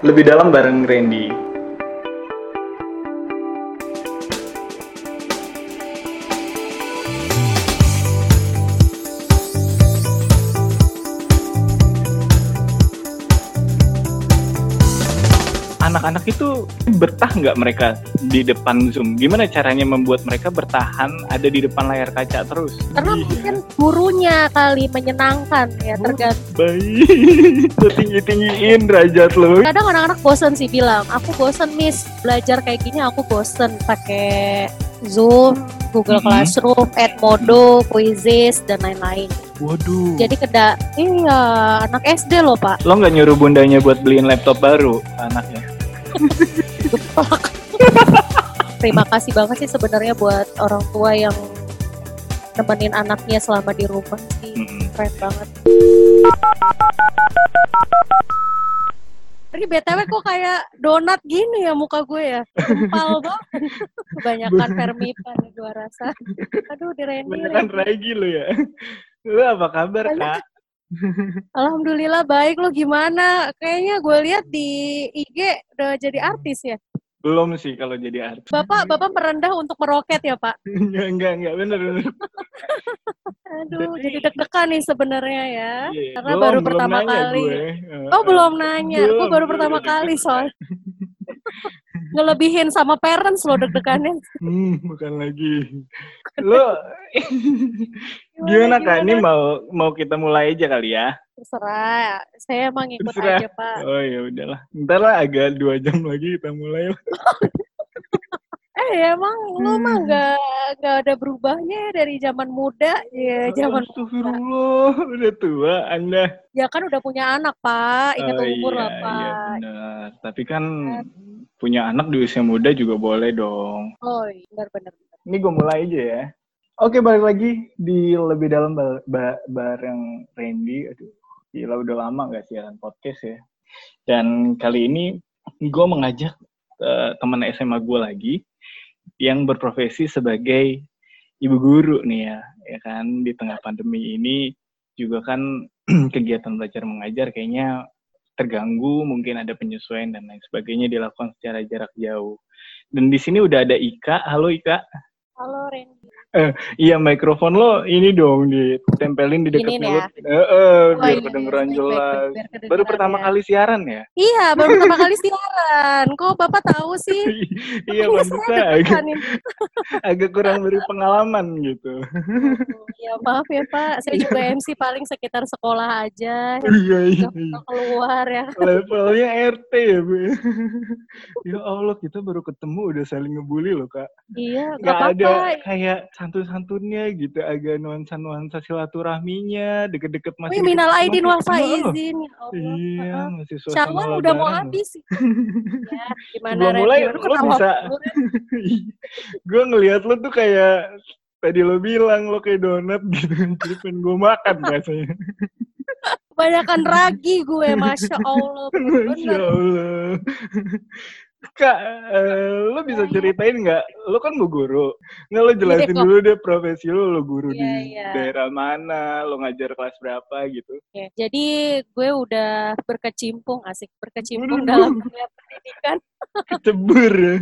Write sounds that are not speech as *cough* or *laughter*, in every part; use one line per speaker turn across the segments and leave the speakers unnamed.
Lebih dalam bareng Randy. Anak-anak itu bertah nggak mereka di depan Zoom? Gimana caranya membuat mereka bertahan ada di depan layar kaca terus?
Karena
Iya.
mungkin gurunya kali menyenangkan ya tergantung.
Baik, *laughs* tinggi-tinggiin derajat lo.
Kadang anak-anak bosen sih bilang, aku bosen miss belajar kayak gini aku bosen pakai Zoom, Google
Mhm.
Classroom, Edmodo, Quizzes dan lain-lain.
Waduh.
Jadi keda, iya anak SD loh pak.
Lo nggak nyuruh bundanya buat beliin laptop baru anaknya?
Terima kasih banget sih sebenarnya buat orang tua yang nemenin anaknya selama di rumah sih.
Mm-mm.
Keren banget. Ini BTW kok kayak donat gini ya muka gue ya. Empal *laughs* banget. Kebanyakan permipan nih gue rasa. Aduh di Randy.
Beneran Regi lo ya. Lo apa kabar kak?
Alhamdulillah baik lo gimana? Kayaknya gue lihat di IG udah jadi artis ya.
Belum sih kalau jadi artis.
Bapak bapak merendah untuk meroket ya pak. *laughs*
Enggak, enggak, enggak. Bener, bener.
Aduh
Jadi-
jadi deg-degan nih sebenarnya ya.
Iya,
Karena
belum,
baru
belum
pertama kali.
gue.
Oh belum nanya, gue
Belum,
baru
belum,
pertama kali soal *laughs* ngelebihin sama parents lo deg-degannya.
Hmm, bukan lagi. Lo gimana kak? Ini mau mau kita mulai aja kali ya?
Terserah, saya emang ikut
Terserah.
aja pak.
Oh ya udahlah. Ntar lah agak dua jam lagi kita mulai. *laughs*
Eh emang lo mah
Hmm.
nggak nggak ada berubahnya ya dari zaman muda ya zaman
Astagfirullah, udah tua Anda.
ya kan udah punya anak pak ingat
Oh,
umur
iya,
lah
Iya
pak.
benar. Tapi kan punya anak di usia muda juga boleh dong.
Oh iya, benar benar. benar.
Ini gue mulai aja ya. Oke, balik lagi di lebih dalam ba- ba- bareng Randy. Aduh, gila udah lama gak siaran podcast ya. Dan kali ini gue mengajak eh, teman SMA gue lagi yang berprofesi sebagai ibu guru nih ya, ya kan di tengah pandemi ini juga kan *clears throat* kegiatan belajar mengajar kayaknya terganggu, mungkin ada penyesuaian dan lain sebagainya dilakukan secara jarak jauh. Dan di sini udah ada Ika. Halo Ika.
Randy.
Iya, mikrofon lo ini dong ditempelin di dekat mulut.
ya?
Eh, eh, biar
iya,
kedengeran
baik, baik,
jelas.
biar kedengeran
Baru pertama
ya.
kali siaran ya?
Iya baru pertama kali siaran. Kok bapak tahu sih? *laughs*
iya,
saya
agak, *laughs* agak kurang beri pengalaman gitu.
Ya maaf ya Pak, saya juga MC paling sekitar sekolah aja,
Iya, iya, iya.
keluar ya.
Levelnya RT ya, Bu. ya Allah, kita baru ketemu udah saling ngebully loh, Kak.
Iya, nggak
Gak ada
apa-apa.
kayak santun-santunnya gitu, agak nuansa-nuansa silaturahminya, deket-deket masih
Wih, minal aidin wal faizin ya.
Iya, masih suasana
Syawal udah mau habis. *laughs* ya, gimana Ren?
mulai,
Ketawa
bisa- *laughs* gue ngelihat lo tuh kayak tadi lo bilang lo kayak donat gitu jadi pengen gue makan rasanya
Kebanyakan ragi gue, masya Allah. *laughs*
Masya. Allah Kak, eh, lo bisa ceritain nggak? Lo kan bu guru, nggak lo jelasin
Iya, kok.
dulu deh profesi lo, lo guru
Iya,
di
iya.
daerah mana, lo ngajar kelas berapa gitu.
Oke, Jadi gue udah berkecimpung, asik berkecimpung dalam *laughs* dunia pendidikan.
Kecebur ya.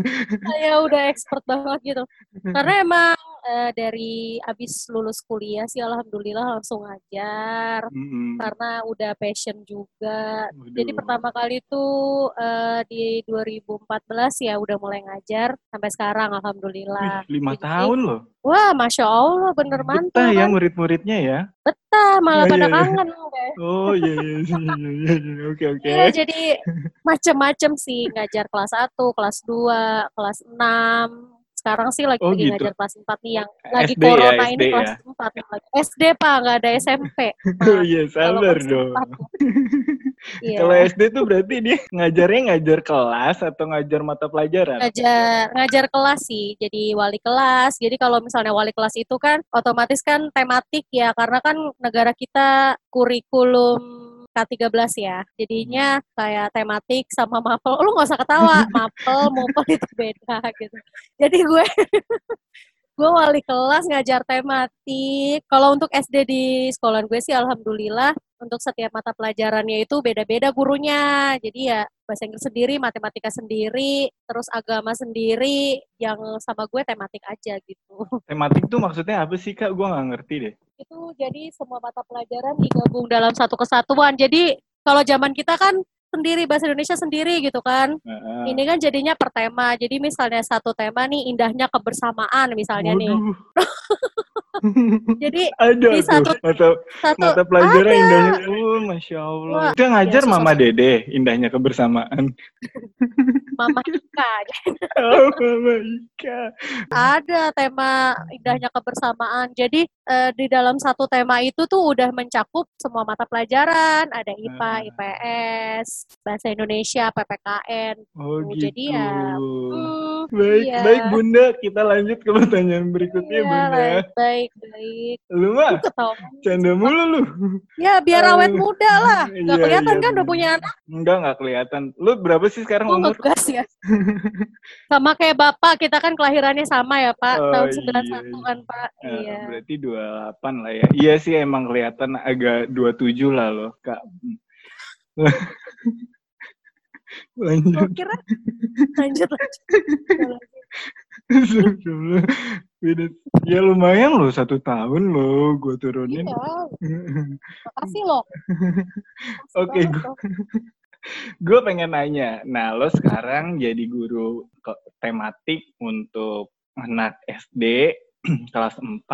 Saya udah expert banget gitu. Karena emang eh, dari abis lulus kuliah sih alhamdulillah langsung ngajar.
Mm-mm.
Karena udah passion juga. Jadi
Waduh.
pertama kali tuh eh, di 2014 ya udah mulai ngajar sampai sekarang alhamdulillah.
Wih, lima
Jadi,
tahun loh.
Wah, masya Allah bener mantap.
Betah ya
kan?
murid-muridnya ya.
Betah, malah
Iya,
pada
iya, iya.
kangen gue.
Oh iya iya iya iya, iya, iya. oke oke.
Iya, jadi macem-macem sih ngajar kelas 1, kelas 2, kelas 6. Sekarang sih lagi,
Oh,
lagi
gitu.
ngajar kelas 4 nih yang lagi
SD ya,
corona ini
SD
kelas
ya?
4 yang lagi. SD Pak, nggak ada SMP.
Oh *laughs* iya sabar dong.
4 *laughs* Iya.
Kalau SD tuh berarti dia ngajarnya ngajar kelas atau ngajar mata pelajaran?
ngajar ngajar kelas sih jadi wali kelas jadi kalau misalnya wali kelas itu kan otomatis kan tematik ya karena kan negara kita kurikulum K13 ya jadinya kayak tematik sama mapel lu nggak usah ketawa mapel mapel itu beda gitu jadi gue *laughs* gue wali kelas ngajar tematik. Kalau untuk SD di sekolah gue sih alhamdulillah untuk setiap mata pelajarannya itu beda-beda gurunya. Jadi ya bahasa Inggris sendiri, matematika sendiri, terus agama sendiri, yang sama gue tematik aja gitu. *laughs*
Tematik tuh maksudnya apa sih kak? Gue nggak ngerti deh.
Itu jadi semua mata pelajaran digabung dalam satu kesatuan. Jadi kalau zaman kita kan sendiri bahasa Indonesia sendiri gitu kan. Uh, Ini kan jadinya per tema. Jadi misalnya satu tema nih indahnya kebersamaan misalnya Waduh. nih. *laughs* Jadi *laughs*
ada di satu mata, satu mata pelajaran ada. indahnya. Oh, masya Allah. Wah, Itu ngajar ya, Mama Dede indahnya kebersamaan. *laughs*
Mama Ika.
oh, Mama Ika.
Ada tema indahnya kebersamaan. Jadi uh, di dalam satu tema itu tuh udah mencakup semua mata pelajaran. Ada IPA, uh. IPS, bahasa Indonesia, PPKN.
Oh, gitu. Jadi ya. Hmm, baik, iya. baik Bunda. Kita lanjut ke pertanyaan berikutnya, iya, Bunda.
Baik, baik, baik.
Lu mah canda mulu lu.
Ya, biar uh, awet muda lah. Gak iya, kelihatan iya, kan udah punya anak?
Enggak, gak kelihatan. Lu berapa sih sekarang oh, umur?
Ngegas ya. *laughs* sama kayak Bapak, kita kan kelahirannya sama ya, Pak. Oh, Tahun 91 iya, iya. kan, Pak.
Uh, iya. Berarti 28 lah ya. Iya sih emang kelihatan agak 27 lah loh, Kak.
lanjut. Kira lanjut lanjut. *laughs* *laughs*
Beda. Ya lumayan loh satu tahun loh gue turunin.
Iya. *laughs* Makasih loh.
Oke, gue *laughs* pengen nanya. Nah, lo sekarang jadi guru tematik untuk anak SD *clears throat* kelas 4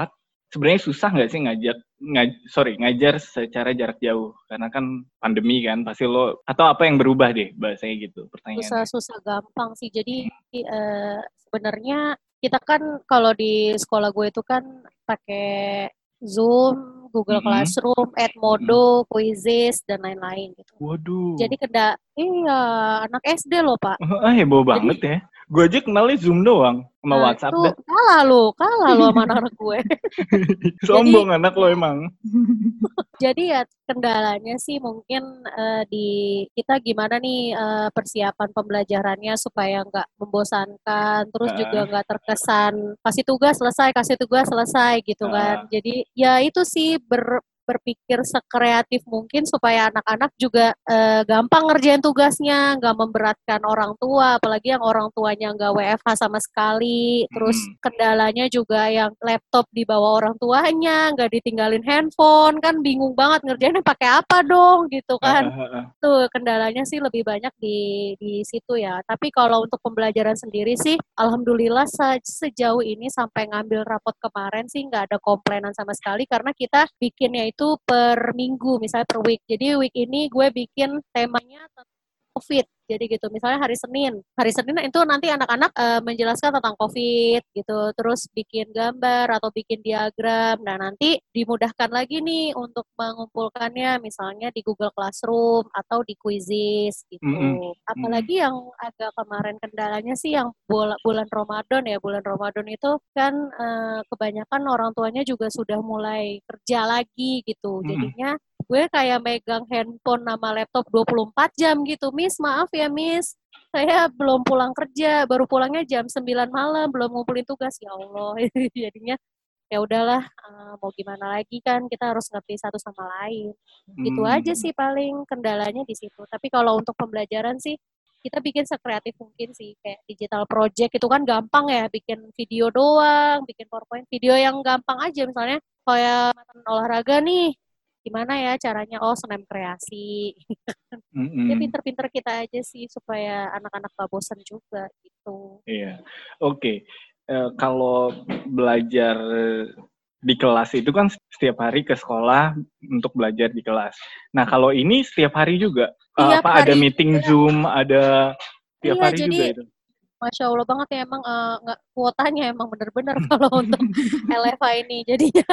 sebenarnya susah nggak sih ngajar ngaj, sorry ngajar secara jarak jauh? Karena kan pandemi kan pasti lo atau apa yang berubah deh bahasanya gitu pertanyaan
susah susah gampang sih. Jadi uh, sebenarnya kita kan kalau di sekolah gue itu kan pakai Zoom, Google mm -hmm. Classroom, Edmodo, mm -hmm. Quizzes dan lain-lain gitu.
Waduh.
Jadi keda iya anak SD loh pak.
Ah heboh Jadi, banget ya. Gue aja kenalnya Zoom doang sama nah, WhatsApp
tuh. Kalah lo, kalah lo sama anak gue. *laughs*
Sombong jadi, anak lo emang. *laughs*
jadi ya kendalanya sih mungkin uh, di kita gimana nih uh, persiapan pembelajarannya supaya nggak membosankan, terus uh. juga nggak terkesan kasih tugas selesai, kasih tugas selesai gitu uh. kan. Jadi ya itu sih ber berpikir sekreatif mungkin supaya anak-anak juga e, gampang ngerjain tugasnya, nggak memberatkan orang tua, apalagi yang orang tuanya nggak WFH sama sekali. Terus kendalanya juga yang laptop dibawa orang tuanya, nggak ditinggalin handphone, kan bingung banget ngerjainnya pakai apa dong gitu kan. Tuh kendalanya sih lebih banyak di di situ ya. Tapi kalau untuk pembelajaran sendiri sih, alhamdulillah se sejauh ini sampai ngambil rapot kemarin sih nggak ada komplainan sama sekali karena kita bikinnya itu per minggu, misalnya per week. Jadi week ini gue bikin temanya COVID jadi gitu, misalnya hari Senin. Hari Senin itu nanti anak-anak uh, menjelaskan tentang COVID gitu, terus bikin gambar atau bikin diagram. Nah, nanti dimudahkan lagi nih untuk mengumpulkannya misalnya di Google Classroom atau di Quizzes gitu. Mm -hmm. Apalagi yang agak kemarin kendalanya sih yang bulan, bulan Ramadan ya. Bulan Ramadan itu kan uh, kebanyakan orang tuanya juga sudah mulai kerja lagi gitu. Jadinya gue kayak megang handphone sama laptop 24 jam gitu. Miss, maaf ya Miss, saya belum pulang kerja, baru pulangnya jam 9 malam, belum ngumpulin tugas. Ya Allah, *laughs* jadinya ya udahlah uh, mau gimana lagi kan kita harus ngerti satu sama lain. Gitu hmm. aja sih paling kendalanya di situ. Tapi kalau untuk pembelajaran sih kita bikin sekreatif mungkin sih kayak digital project itu kan gampang ya bikin video doang, bikin PowerPoint video yang gampang aja misalnya kayak olahraga nih gimana ya caranya? Oh senam kreasi. Mm-hmm. ya pinter-pinter kita aja sih supaya anak-anak gak bosan juga gitu.
Iya. Oke. Okay. uh, eh, kalau belajar di kelas itu kan setiap hari ke sekolah untuk belajar di kelas. Nah kalau ini setiap hari juga? Uh, apa ada meeting zoom ada setiap iya, hari jadi, juga itu?
Masya Allah banget ya emang uh, nggak kuotanya emang bener-bener *laughs* kalau untuk LFA ini jadinya.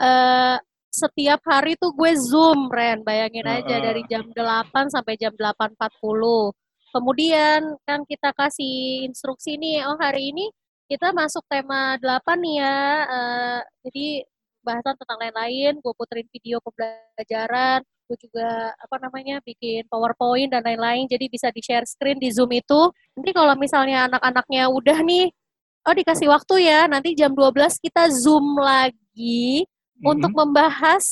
Uh, *laughs* setiap hari tuh gue Zoom, Ren. Bayangin aja uh, uh. dari jam 8 sampai jam 8.40. Kemudian kan kita kasih instruksi nih, oh hari ini kita masuk tema 8 nih ya. Uh, jadi bahasan tentang lain-lain, gue puterin video pembelajaran, gue juga apa namanya bikin PowerPoint dan lain-lain. Jadi bisa di share screen di Zoom itu. Nanti kalau misalnya anak-anaknya udah nih oh dikasih waktu ya, nanti jam 12 kita Zoom lagi
Mm-mm.
untuk membahas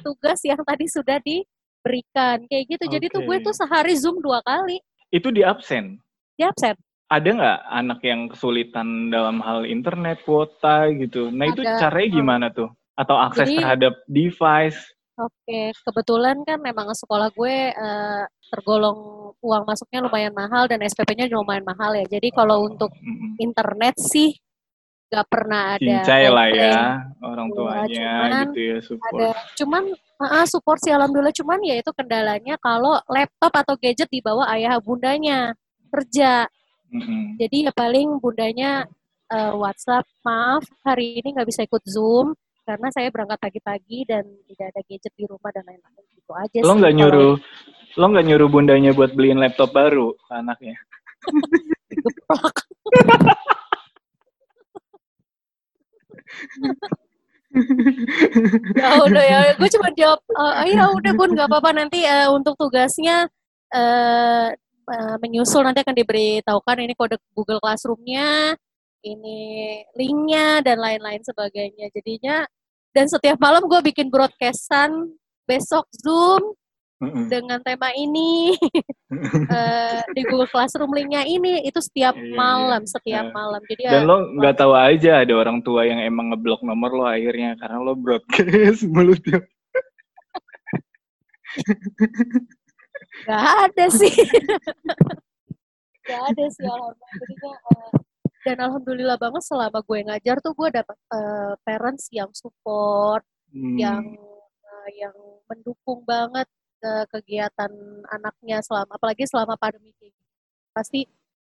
tugas yang tadi sudah diberikan. Kayak gitu. Jadi tuh gue tuh sehari Zoom dua kali.
itu di absen.
Di absen.
Ada nggak anak yang kesulitan dalam hal internet, kuota gitu? Nah itu
Ada.
caranya
Hmm.
gimana tuh? Atau akses
Jadi-
terhadap device?
Oke, kebetulan kan memang sekolah gue eh, tergolong uang masuknya lumayan mahal dan SPP-nya lumayan mahal ya. Jadi kalau untuk internet sih nggak pernah ada.
cincai lah ya orang
Iya,
tuanya
cuman
gitu ya support.
Ada, cuman ah, support sih alhamdulillah. Cuman ya itu kendalanya kalau laptop atau gadget dibawa ayah bundanya kerja.
Mm-mm.
Jadi ya paling bundanya eh, WhatsApp, maaf hari ini nggak bisa ikut Zoom karena saya berangkat pagi-pagi dan tidak ada gadget di rumah dan lain-lain gitu aja
Lo nggak
kalau
nyuruh lo nggak nyuruh bundanya buat beliin laptop baru anaknya? *laughs* *laughs*
ya udah ya, gue cuma jawab, "Eh, ya udah bun nggak apa-apa nanti eh, untuk tugasnya eh, menyusul nanti akan diberitahukan ini kode Google Classroom-nya, ini linknya dan lain-lain sebagainya. Jadinya dan setiap malam gue bikin broadcastan besok Zoom Dengan tema ini. *laughs* Eh, di Google Classroom linknya ini itu setiap
Iya, iya.
malam setiap
Eh,
malam. Jadi
Dan
ya
lo nggak tahu aja ada orang tua yang emang ngeblok nomor lo akhirnya karena lo broadcast *laughs* mulu tiap. *laughs*
nggak ada sih. Nggak ada sih alhamdulillah. Eh, dan alhamdulillah banget selama gue ngajar tuh gue dapat eh, parents yang support
Hmm.
yang eh, yang mendukung banget eh, kegiatan anaknya selama apalagi selama pandemi kayak gini. pasti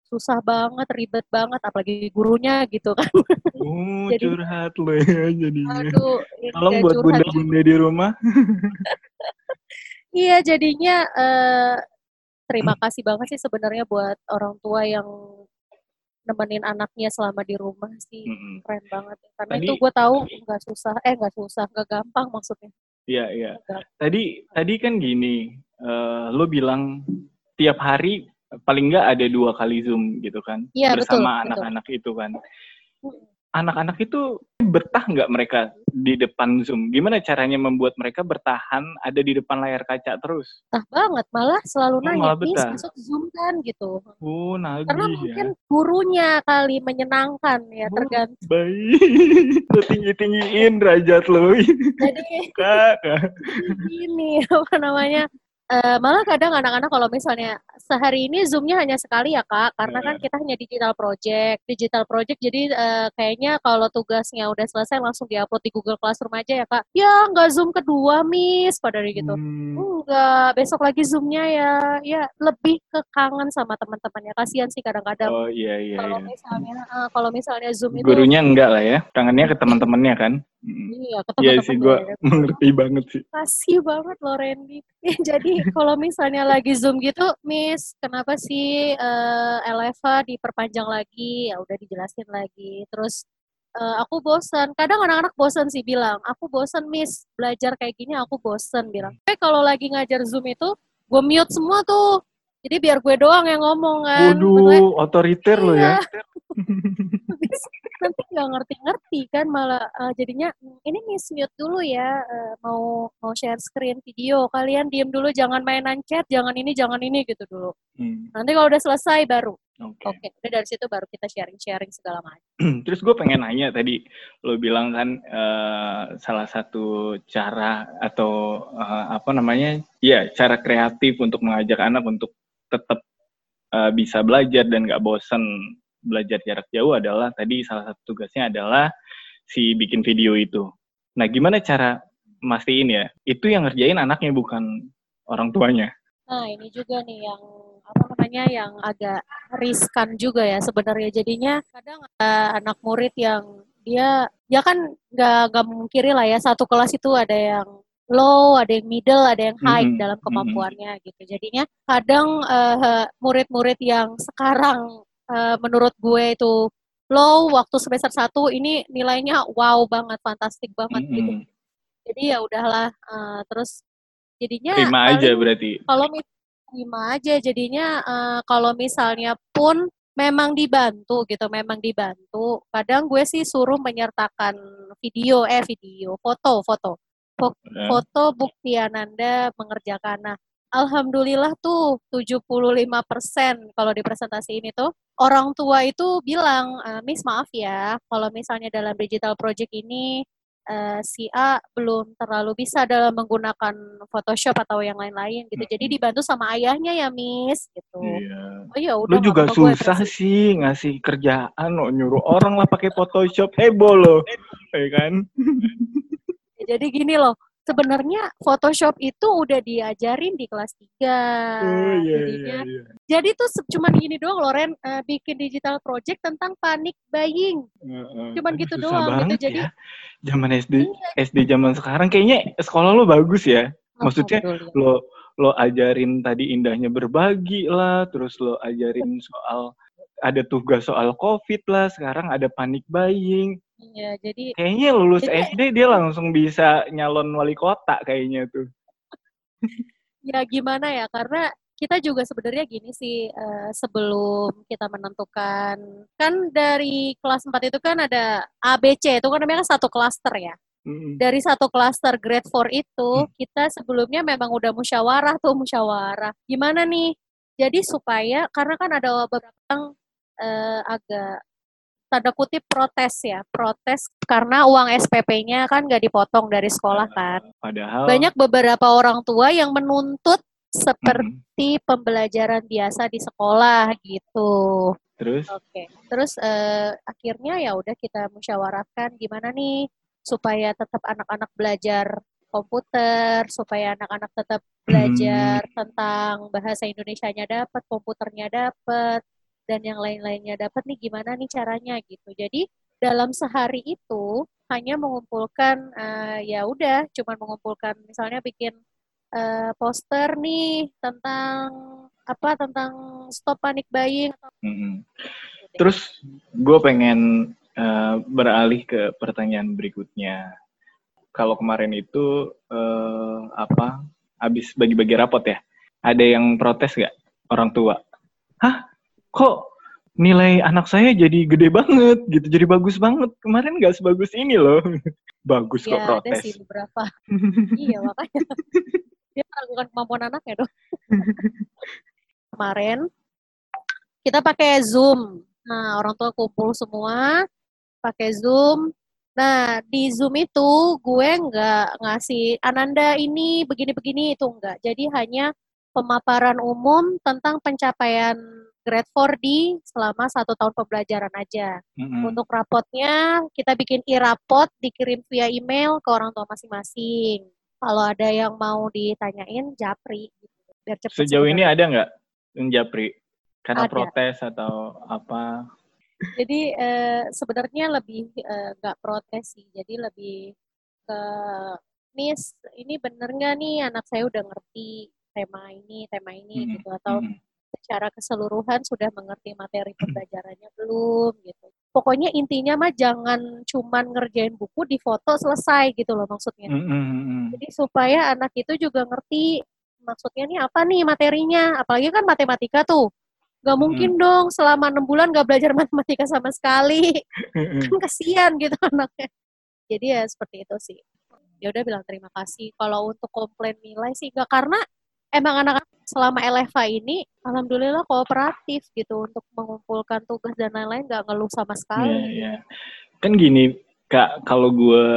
susah banget ribet banget apalagi gurunya gitu kan
Oh, *laughs*
Jadi-
curhat lo ya jadinya.
aduh ini
Tolong buat bunda-bunda di rumah.
Iya, jadinya eh, terima kasih banget sih sebenarnya buat orang tua yang nemenin anaknya selama di rumah sih.
Mm-mm.
Keren banget. ya. Karena
Tadi-
itu gue tahu nggak susah, eh nggak susah, nggak gampang maksudnya.
Iya, iya. Tadi tadi kan gini, eh, lo bilang tiap hari paling nggak ada dua kali zoom gitu kan,
Iya,
bersama anak-anak itu kan. Anak-anak itu betah nggak mereka di depan zoom? Gimana caranya membuat mereka bertahan ada di depan layar kaca terus?
Betah banget, malah selalu
Oh,
nanya,
malah betah.
masuk Zoom kan gitu.
Oh,
Karena
nagih ya.
mungkin gurunya kali menyenangkan ya,
Oh.
tergantung.
Baik, *laughs* tinggi-tinggiin derajat lo.
Jadi
Kak, kak. *laughs*
ini apa namanya eh, malah kadang anak-anak kalau misalnya sehari ini zoomnya hanya sekali ya kak karena kan kita hanya digital project digital project jadi eh, kayaknya kalau tugasnya udah selesai langsung diupload di Google Classroom aja ya kak ya nggak zoom kedua miss pada hari gitu
Hmm.
enggak besok lagi zoomnya ya ya lebih ke kangen sama teman-temannya kasihan sih kadang-kadang
Oh iya iya.
kalau
iya.
misalnya eh, kalau misalnya zoom itu
Gurunya enggak lah ya, tangannya ke teman-temannya kan. Mm.
iya ke
Iya sih, gue *laughs* mengerti banget sih.
kasih banget loh *laughs* Randy. Jadi kalau misalnya lagi zoom gitu, Miss, kenapa sih eh, Eleva diperpanjang lagi? Ya udah dijelasin lagi. Terus eh, aku bosan. Kadang anak-anak bosan sih bilang, aku bosan Miss belajar kayak gini, aku bosan bilang. Tapi kalau lagi ngajar zoom itu, gue mute semua tuh. Jadi biar gue doang yang ngomong kan.
Waduh, otoriter lo ya.
Nanti nggak ngerti-ngerti kan malah eh, jadinya "Hmm, ini miss mute dulu ya eh, mau mau share screen video. Kalian diem dulu jangan mainan chat jangan ini jangan ini gitu dulu.
Hmm,
nanti kalau udah selesai baru.
Oke.
oke udah dari situ baru kita sharing-sharing segala macam. *clears throat*
Terus gue pengen nanya tadi, lo bilang kan eh, salah satu cara atau eh, apa namanya, ya cara kreatif untuk mengajak anak untuk tetap eh, bisa belajar dan nggak bosen belajar jarak jauh adalah tadi salah satu tugasnya adalah si bikin video itu. Nah, gimana cara mastiin ya? Itu yang ngerjain anaknya bukan orang tuanya.
nah ini juga nih yang apa namanya yang agak riskan juga ya sebenarnya jadinya kadang eh, anak murid yang dia ya kan nggak nggak memungkiri lah ya satu kelas itu ada yang low, ada yang middle, ada yang high
Mhm,
dalam
mhm.
kemampuannya gitu. Jadinya kadang eh, murid-murid yang sekarang eh, menurut gue itu low waktu semester 1 ini nilainya wow banget, fantastik banget gitu.
Mm-mm.
Jadi ya udahlah eh, terus jadinya
Terima aja
paling
berarti.
kalau terima aja jadinya eh, kalau misalnya pun memang dibantu gitu, memang dibantu. Kadang gue sih suruh menyertakan video, eh video, foto, foto. Fo-
Eh,
Foto bukti Ananda mengerjakan. Nah, Alhamdulillah tuh 75% kalau di presentasi ini tuh orang tua itu bilang, "Eh, Miss maaf ya, kalau misalnya dalam digital project ini eh, si A belum terlalu bisa dalam menggunakan Photoshop atau yang lain-lain gitu. Jadi dibantu sama ayahnya ya, Miss gitu.
Iya.
Oh ya
Lu
udah nggak
juga
gue
susah
apresiasi.
sih ngasih kerjaan lo nyuruh orang lah pakai Photoshop heboh lo, *laughs* ya kan?
Jadi gini loh, sebenarnya Photoshop itu udah diajarin di kelas 3.
Oh iya
Jadinya
iya iya.
jadi tuh cuman gini doang loh Ren, eh, bikin digital project tentang panic buying.
Heeh.
Cuman
Aduh,
gitu
susah
doang gitu.
banget
Jadi
ya. Zaman SD
iya,
SD zaman sekarang kayaknya sekolah lo bagus ya. Maksudnya lo lo ajarin tadi indahnya berbagi lah, terus lo ajarin soal ada tugas soal COVID lah, sekarang ada panic buying.
Iya, jadi
Kayaknya lulus
jadi
SD dia langsung bisa nyalon wali kota kayaknya tuh. *laughs*
ya gimana ya? Karena kita juga sebenarnya gini sih eh, sebelum kita menentukan kan dari kelas 4 itu kan ada ABC itu kan namanya kan satu klaster ya. Dari satu klaster grade 4 itu
Hmm.
kita sebelumnya memang udah musyawarah tuh musyawarah. Gimana nih? Jadi supaya karena kan ada beberapa yang eh, agak tanda kutip protes ya, protes karena uang SPP-nya kan nggak dipotong dari sekolah kan.
Padahal
Banyak beberapa orang tua yang menuntut seperti pembelajaran biasa di sekolah gitu.
terus
Oke. Terus eh, akhirnya ya udah kita musyawarahkan gimana nih supaya tetap anak-anak belajar komputer, supaya anak-anak tetap belajar tentang bahasa Indonesianya dapat, komputernya dapat, dan yang lain-lainnya dapat nih gimana nih caranya gitu. Jadi dalam sehari itu hanya mengumpulkan eh, ya udah cuman mengumpulkan misalnya bikin eh, poster nih tentang apa tentang stop panic buying atau
Mm-mm. Terus gue pengen eh, beralih ke pertanyaan berikutnya. Kalau kemarin itu eh, apa? Habis bagi-bagi rapot ya? Ada yang protes nggak orang tua? Hah? Kok nilai anak saya jadi gede banget gitu, jadi bagus banget. Kemarin nggak sebagus ini loh. *laughs* bagus kok
ya ada
protes.
sih beberapa. *laughs* Iya makanya. Dia meragukan kemampuan anaknya dong. *laughs* Kemarin kita pakai zoom. Nah orang tua kumpul semua pakai zoom. Nah di zoom itu gue nggak ngasih ananda ini begini-begini. Itu enggak jadi hanya pemaparan umum tentang pencapaian grade 4 di selama satu tahun pembelajaran aja
Mm-mm.
untuk rapotnya kita bikin e-rapot dikirim via email ke orang tua masing-masing. Kalau ada yang mau ditanyain japri gitu. Biar cepet
Sejauh ini ada nggak yang japri? Karena
Ada.
protes atau apa?
Jadi eh, sebenarnya lebih eh, nggak protes sih. Jadi lebih ke Miss, ini bener nggak nih anak saya udah ngerti tema ini, tema ini
Mm-mm.
gitu atau
Mm-mm.
Secara keseluruhan sudah mengerti materi pembelajarannya belum gitu. Pokoknya intinya mah jangan cuman ngerjain buku di foto selesai gitu loh maksudnya.
Mm-mm. Mm-mm.
Jadi supaya anak itu juga ngerti maksudnya nih apa nih materinya. Apalagi kan matematika tuh. Gak mungkin dong selama enam bulan gak belajar matematika sama sekali. *laughs* Kan kasihan gitu anaknya. Jadi ya seperti itu sih. Ya udah bilang terima kasih. Kalau untuk komplain nilai sih gak karena emang anak selama LFA ini alhamdulillah kooperatif gitu untuk mengumpulkan tugas dan lain-lain gak ngeluh sama sekali.
iya. Kan gini, Kak, kalau gue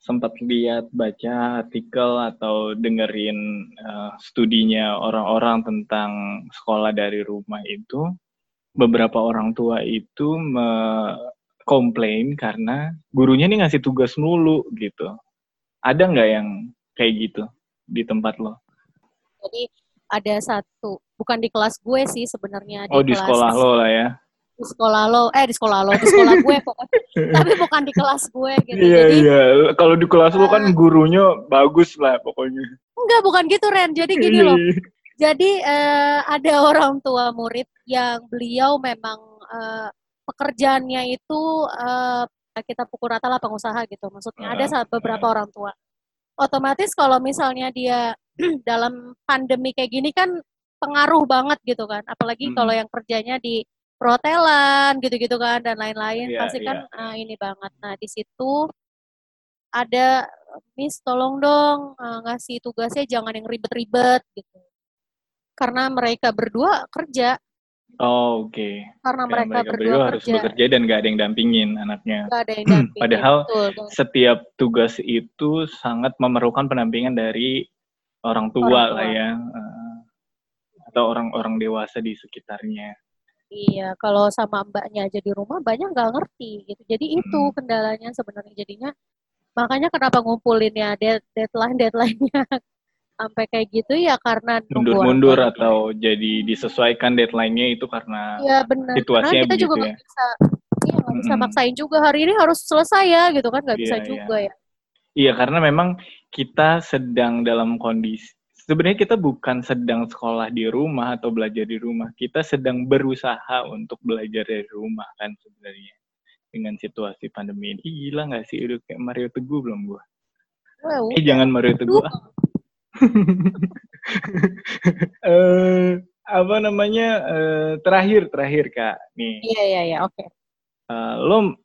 sempat lihat baca artikel atau dengerin eh, studinya orang-orang tentang sekolah dari rumah itu, beberapa orang tua itu me- komplain karena gurunya nih ngasih tugas mulu gitu. Ada nggak yang kayak gitu di tempat lo?
Jadi ada satu, bukan di kelas gue sih sebenarnya
Oh, di
kelas
sekolah lo lah ya?
di sekolah lo, eh di sekolah lo, di sekolah gue pokoknya, *laughs* tapi bukan di kelas gue gitu.
Iya,
Jadi
iya. Kalau di kelas lo kan
Eh.
gurunya bagus lah pokoknya.
enggak bukan gitu Ren. Jadi gini loh.
iya.
Jadi eh, ada *laughs* orang tua murid yang beliau memang eh, pekerjaannya itu eh, kita pukul rata lah pengusaha gitu. Maksudnya ada
Ah,
saat beberapa orang tua. Otomatis kalau misalnya dia *clears throat* dalam pandemi kayak gini kan pengaruh banget gitu kan. Apalagi
Mm-mm.
kalau yang kerjanya di perhotelan gitu-gitu kan dan lain-lain
Iya,
pasti
iya.
kan eh, ini banget. Nah, di situ ada Miss tolong dong eh, ngasih tugasnya jangan yang ribet-ribet gitu. Karena mereka berdua kerja,
Oh, oke.
karena
Kayak
mereka,
mereka
berdua,
berdua harus
kerja,
bekerja dan nggak ada yang dampingin anaknya.
nggak ada yang dampingin. *clears throat*
Padahal
betul, betul.
setiap tugas itu sangat memerlukan pendampingan dari orang tua
Orang
lah
tua.
ya, eh, atau orang-orang dewasa di sekitarnya.
Iya, kalau sama mbaknya aja di rumah banyak nggak ngerti gitu. Jadi itu
Mm.
kendalanya sebenarnya jadinya makanya kenapa ngumpulinnya dead, deadline deadline-nya *laughs* sampai kayak gitu ya karena
Mundur-mundur atau jadi disesuaikan deadline-nya itu karena
Iya benar. Karena
situasinya
kita juga
begitu ya.
bisa, iya nggak bisa
Mm-mm.
maksain juga hari ini harus selesai ya gitu kan nggak bisa
Iya, iya.
juga ya.
Iya, karena memang kita sedang dalam kondisi sebenarnya kita bukan sedang sekolah di rumah atau belajar di rumah. Kita sedang berusaha untuk belajar dari rumah kan sebenarnya dengan situasi pandemi ini. Ih, gila nggak sih? Udah kayak Mario Teguh belum gua?
Wah,
Eh, jangan Mario Teguh. Ah. *laughs* eh apa namanya? eh, terakhir, terakhir Kak. Nih,
Iya iya iya oke.
eh, lo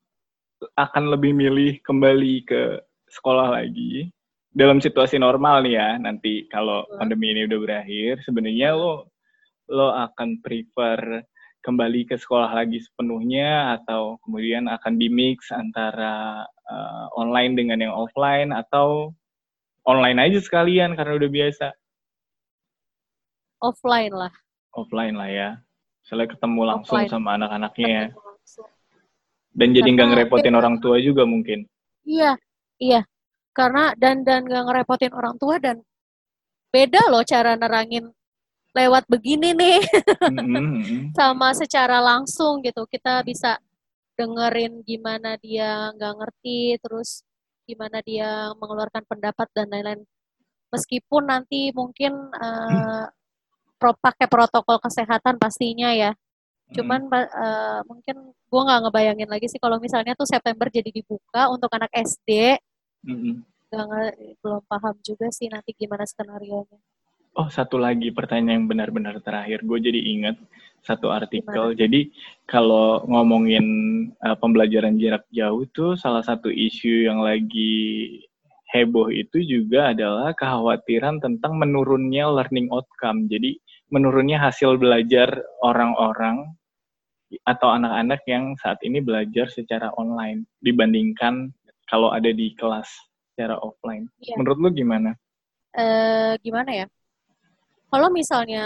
akan lebih milih kembali ke sekolah lagi dalam situasi normal nih ya nanti kalau
Hmm.
pandemi ini udah berakhir sebenarnya lo lo akan prefer kembali ke sekolah lagi sepenuhnya atau kemudian akan di mix antara eh, online dengan yang offline atau online aja sekalian karena udah biasa
Offline lah.
offline lah ya Soalnya ketemu langsung
Offline.
sama anak-anaknya ya dan jadi nggak ngerepotin orang tua juga mungkin
Iya, iya. Karena dan dan gak ngerepotin orang tua dan beda loh cara nerangin lewat begini nih
Mm, mm, mm.
sama secara langsung gitu. Kita bisa dengerin gimana dia nggak ngerti, terus gimana dia mengeluarkan pendapat dan lain-lain. Meskipun nanti mungkin eh, pro pakai protokol kesehatan pastinya ya. Cuman eh, mungkin gua nggak ngebayangin lagi sih kalau misalnya tuh September jadi dibuka untuk anak SD
Mm, mm, mm.
nge- belum paham juga sih nanti gimana skenario nya.
Oh, satu lagi pertanyaan yang benar-benar terakhir. Gue jadi ingat satu artikel. Jadi kalau ngomongin uh, pembelajaran jarak jauh tuh salah satu isu yang lagi heboh itu juga adalah kekhawatiran tentang menurunnya learning outcome. Jadi menurunnya hasil belajar orang-orang atau anak-anak yang saat ini belajar secara online dibandingkan kalau ada di kelas secara offline.
Iya.
Menurut lu gimana?
Eh, gimana ya? Kalau misalnya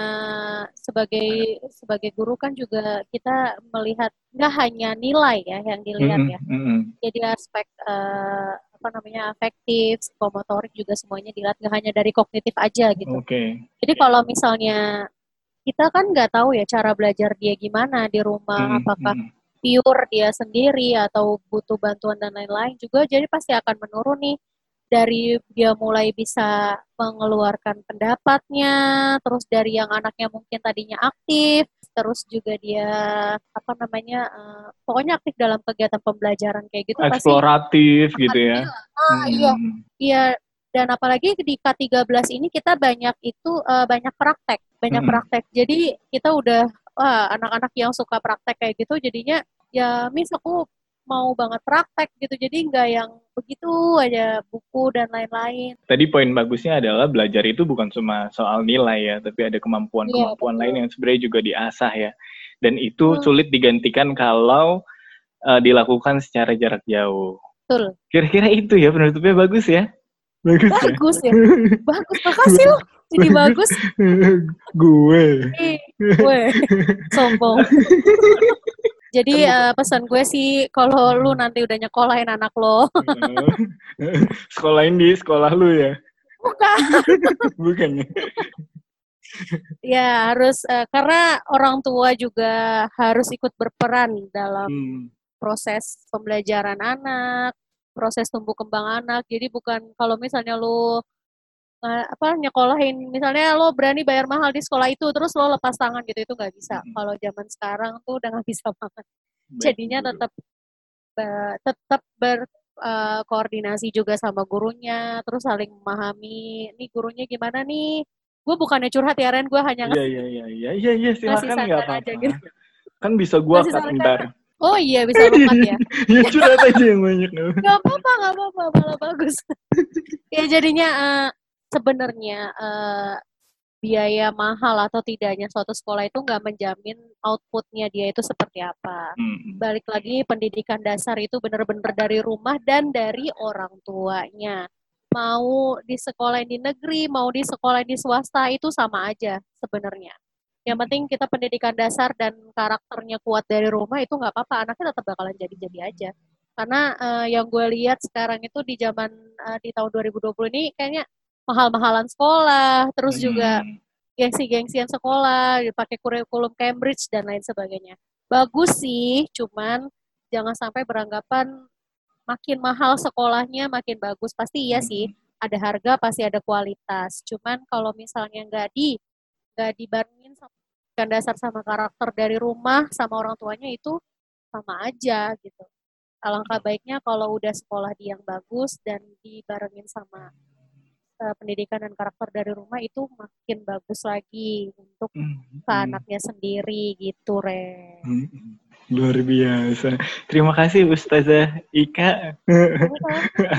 sebagai sebagai guru kan juga kita melihat nggak hanya nilai ya yang dilihat
Mm-mm,
ya.
mm-mm.
Jadi aspek eh, apa namanya afektif, psikomotorik juga semuanya dilihat nggak hanya dari kognitif aja gitu.
Oke.
Jadi kalau misalnya kita kan nggak tahu ya cara belajar dia gimana di rumah,
Mm,
apakah
mm.
Pure dia sendiri atau butuh bantuan dan lain-lain juga jadi pasti akan menurun nih dari dia mulai bisa mengeluarkan pendapatnya terus dari yang anaknya mungkin tadinya aktif terus juga dia apa namanya eh, pokoknya aktif dalam kegiatan pembelajaran kayak gitu pasti
eksploratif gitu ya.
ah, iya
Hmm.
iya dan apalagi di K13 ini kita banyak itu eh, banyak praktek banyak
Mm-mm.
praktek jadi kita udah wah anak-anak yang suka praktek kayak gitu jadinya ya mis aku mau banget praktek gitu jadi nggak yang begitu aja buku dan lain-lain
Tadi poin bagusnya adalah belajar itu bukan cuma soal nilai ya, tapi ada kemampuan-kemampuan
Iya,
lain yang sebenarnya juga diasah ya. Dan itu
Hmm.
sulit digantikan kalau eh, dilakukan secara jarak jauh.
betul
Kira-kira itu ya penutupnya bagus ya? Bagus ya?
bagus ya *laughs* bagus makasih loh jadi bagus
Gue.
Gue sombong jadi eh, pesan gue sih kalau lu nanti udah nyekolahin anak lo
Sekolahin di sekolah lu ya?
bukan
Bukan ya?
Ya harus eh, karena orang tua juga harus ikut berperan dalam
Hmm.
proses pembelajaran anak, proses tumbuh kembang anak. Jadi bukan kalau misalnya lu apa nyekolahin, misalnya lo berani bayar mahal di sekolah itu, terus lo lepas tangan gitu itu nggak bisa.
Mm-mm.
Kalau zaman sekarang tuh udah nggak bisa banget. Jadinya tetap eh, tetap berkoordinasi juga sama gurunya, terus saling memahami. Nih gurunya gimana nih? Gue bukannya curhat ya Ren, gue hanya
Iya, iya, iya, iya, iya, iya, silakan nggak
aja
apa-apa.
gitu.
Kan bisa gua
Masih
cut ntar.
Oh iya bisa *laughs* lekat ya.
ya curhat aja yang banyak.
Gak apa-apa, gak apa-apa, malah bagus. *laughs* ya jadinya eh, sebenarnya eh, biaya mahal atau tidaknya suatu sekolah itu nggak menjamin outputnya dia itu seperti apa.
Hmm.
Balik lagi pendidikan dasar itu benar-benar dari rumah dan dari orang tuanya. Mau di sekolah di negeri, mau di sekolah di swasta itu sama aja sebenarnya. Yang penting kita pendidikan dasar dan karakternya kuat dari rumah itu nggak apa-apa, anaknya tetap bakalan jadi-jadi aja. Karena eh, yang gue lihat sekarang itu di zaman eh, di tahun 2020 ini kayaknya mahal-mahalan sekolah, terus juga
Hmm.
gengsi-gengsian sekolah, dipakai kurikulum Cambridge dan lain sebagainya. Bagus sih, cuman jangan sampai beranggapan makin mahal sekolahnya makin bagus. Pasti iya sih, ada harga pasti ada kualitas. Cuman kalau misalnya nggak di nggak dibarengin sama dasar sama karakter dari rumah sama orang tuanya itu sama aja gitu. Alangkah baiknya kalau udah sekolah di yang bagus dan dibarengin sama eh, pendidikan dan karakter dari rumah itu makin bagus lagi untuk
Hmm.
ke anaknya sendiri gitu, Re.
Hmm. Luar biasa. Terima kasih Ustazah Ika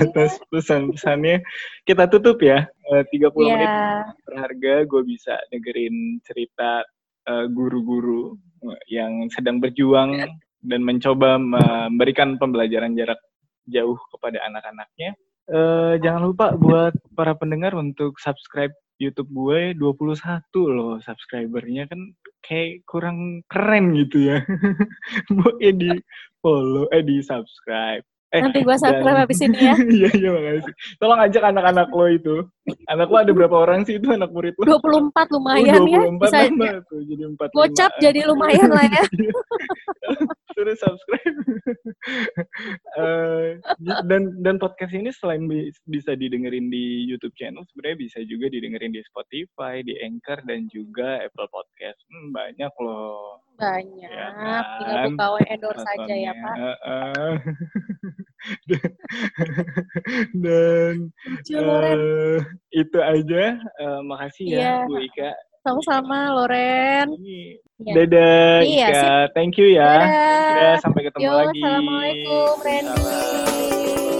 atas pesan-pesannya. Kita tutup ya. Eh, 30 menit
Ya,
berharga gue bisa dengerin cerita eh, guru-guru eh, yang sedang berjuang dan mencoba memberikan pembelajaran jarak jauh kepada anak-anaknya. Eh, jangan lupa buat para pendengar untuk subscribe YouTube gue 21 loh subscribernya kan kayak kurang keren gitu ya. *laughs* Boleh di follow eh di subscribe. Eh,
nanti gua
dan-
subscribe habis ini ya. *laughs*
Iya, iya makasih. Tolong ajak anak-anak lo itu. Anak lo ada berapa orang sih itu anak murid lo?
24 lumayan ya.
Oh, 24
Bisa
nambah tuh jadi 45.
gocap jadi lumayan lah ya. *laughs*
Suruh subscribe. *laughs* Eh, dan dan podcast ini selain bi- bisa didengerin di YouTube channel, sebenarnya bisa juga didengerin di Spotify, di Anchor dan juga Apple Podcast. Hmm, banyak loh.
Banyak.
Ya kan?
Tinggal buka endorse saja ya, Pak.
Heeh. *laughs* dan eh, itu aja. Eh, makasih ya
Iya.
Bu Ika.
Sama-sama, Loren. Ya.
Dadah
Iya,
Ika. Thank you ya.
Dadah.
Ya, sampai ketemu
Yo,
lagi.
Assalamualaikum,
Salam.
Randy.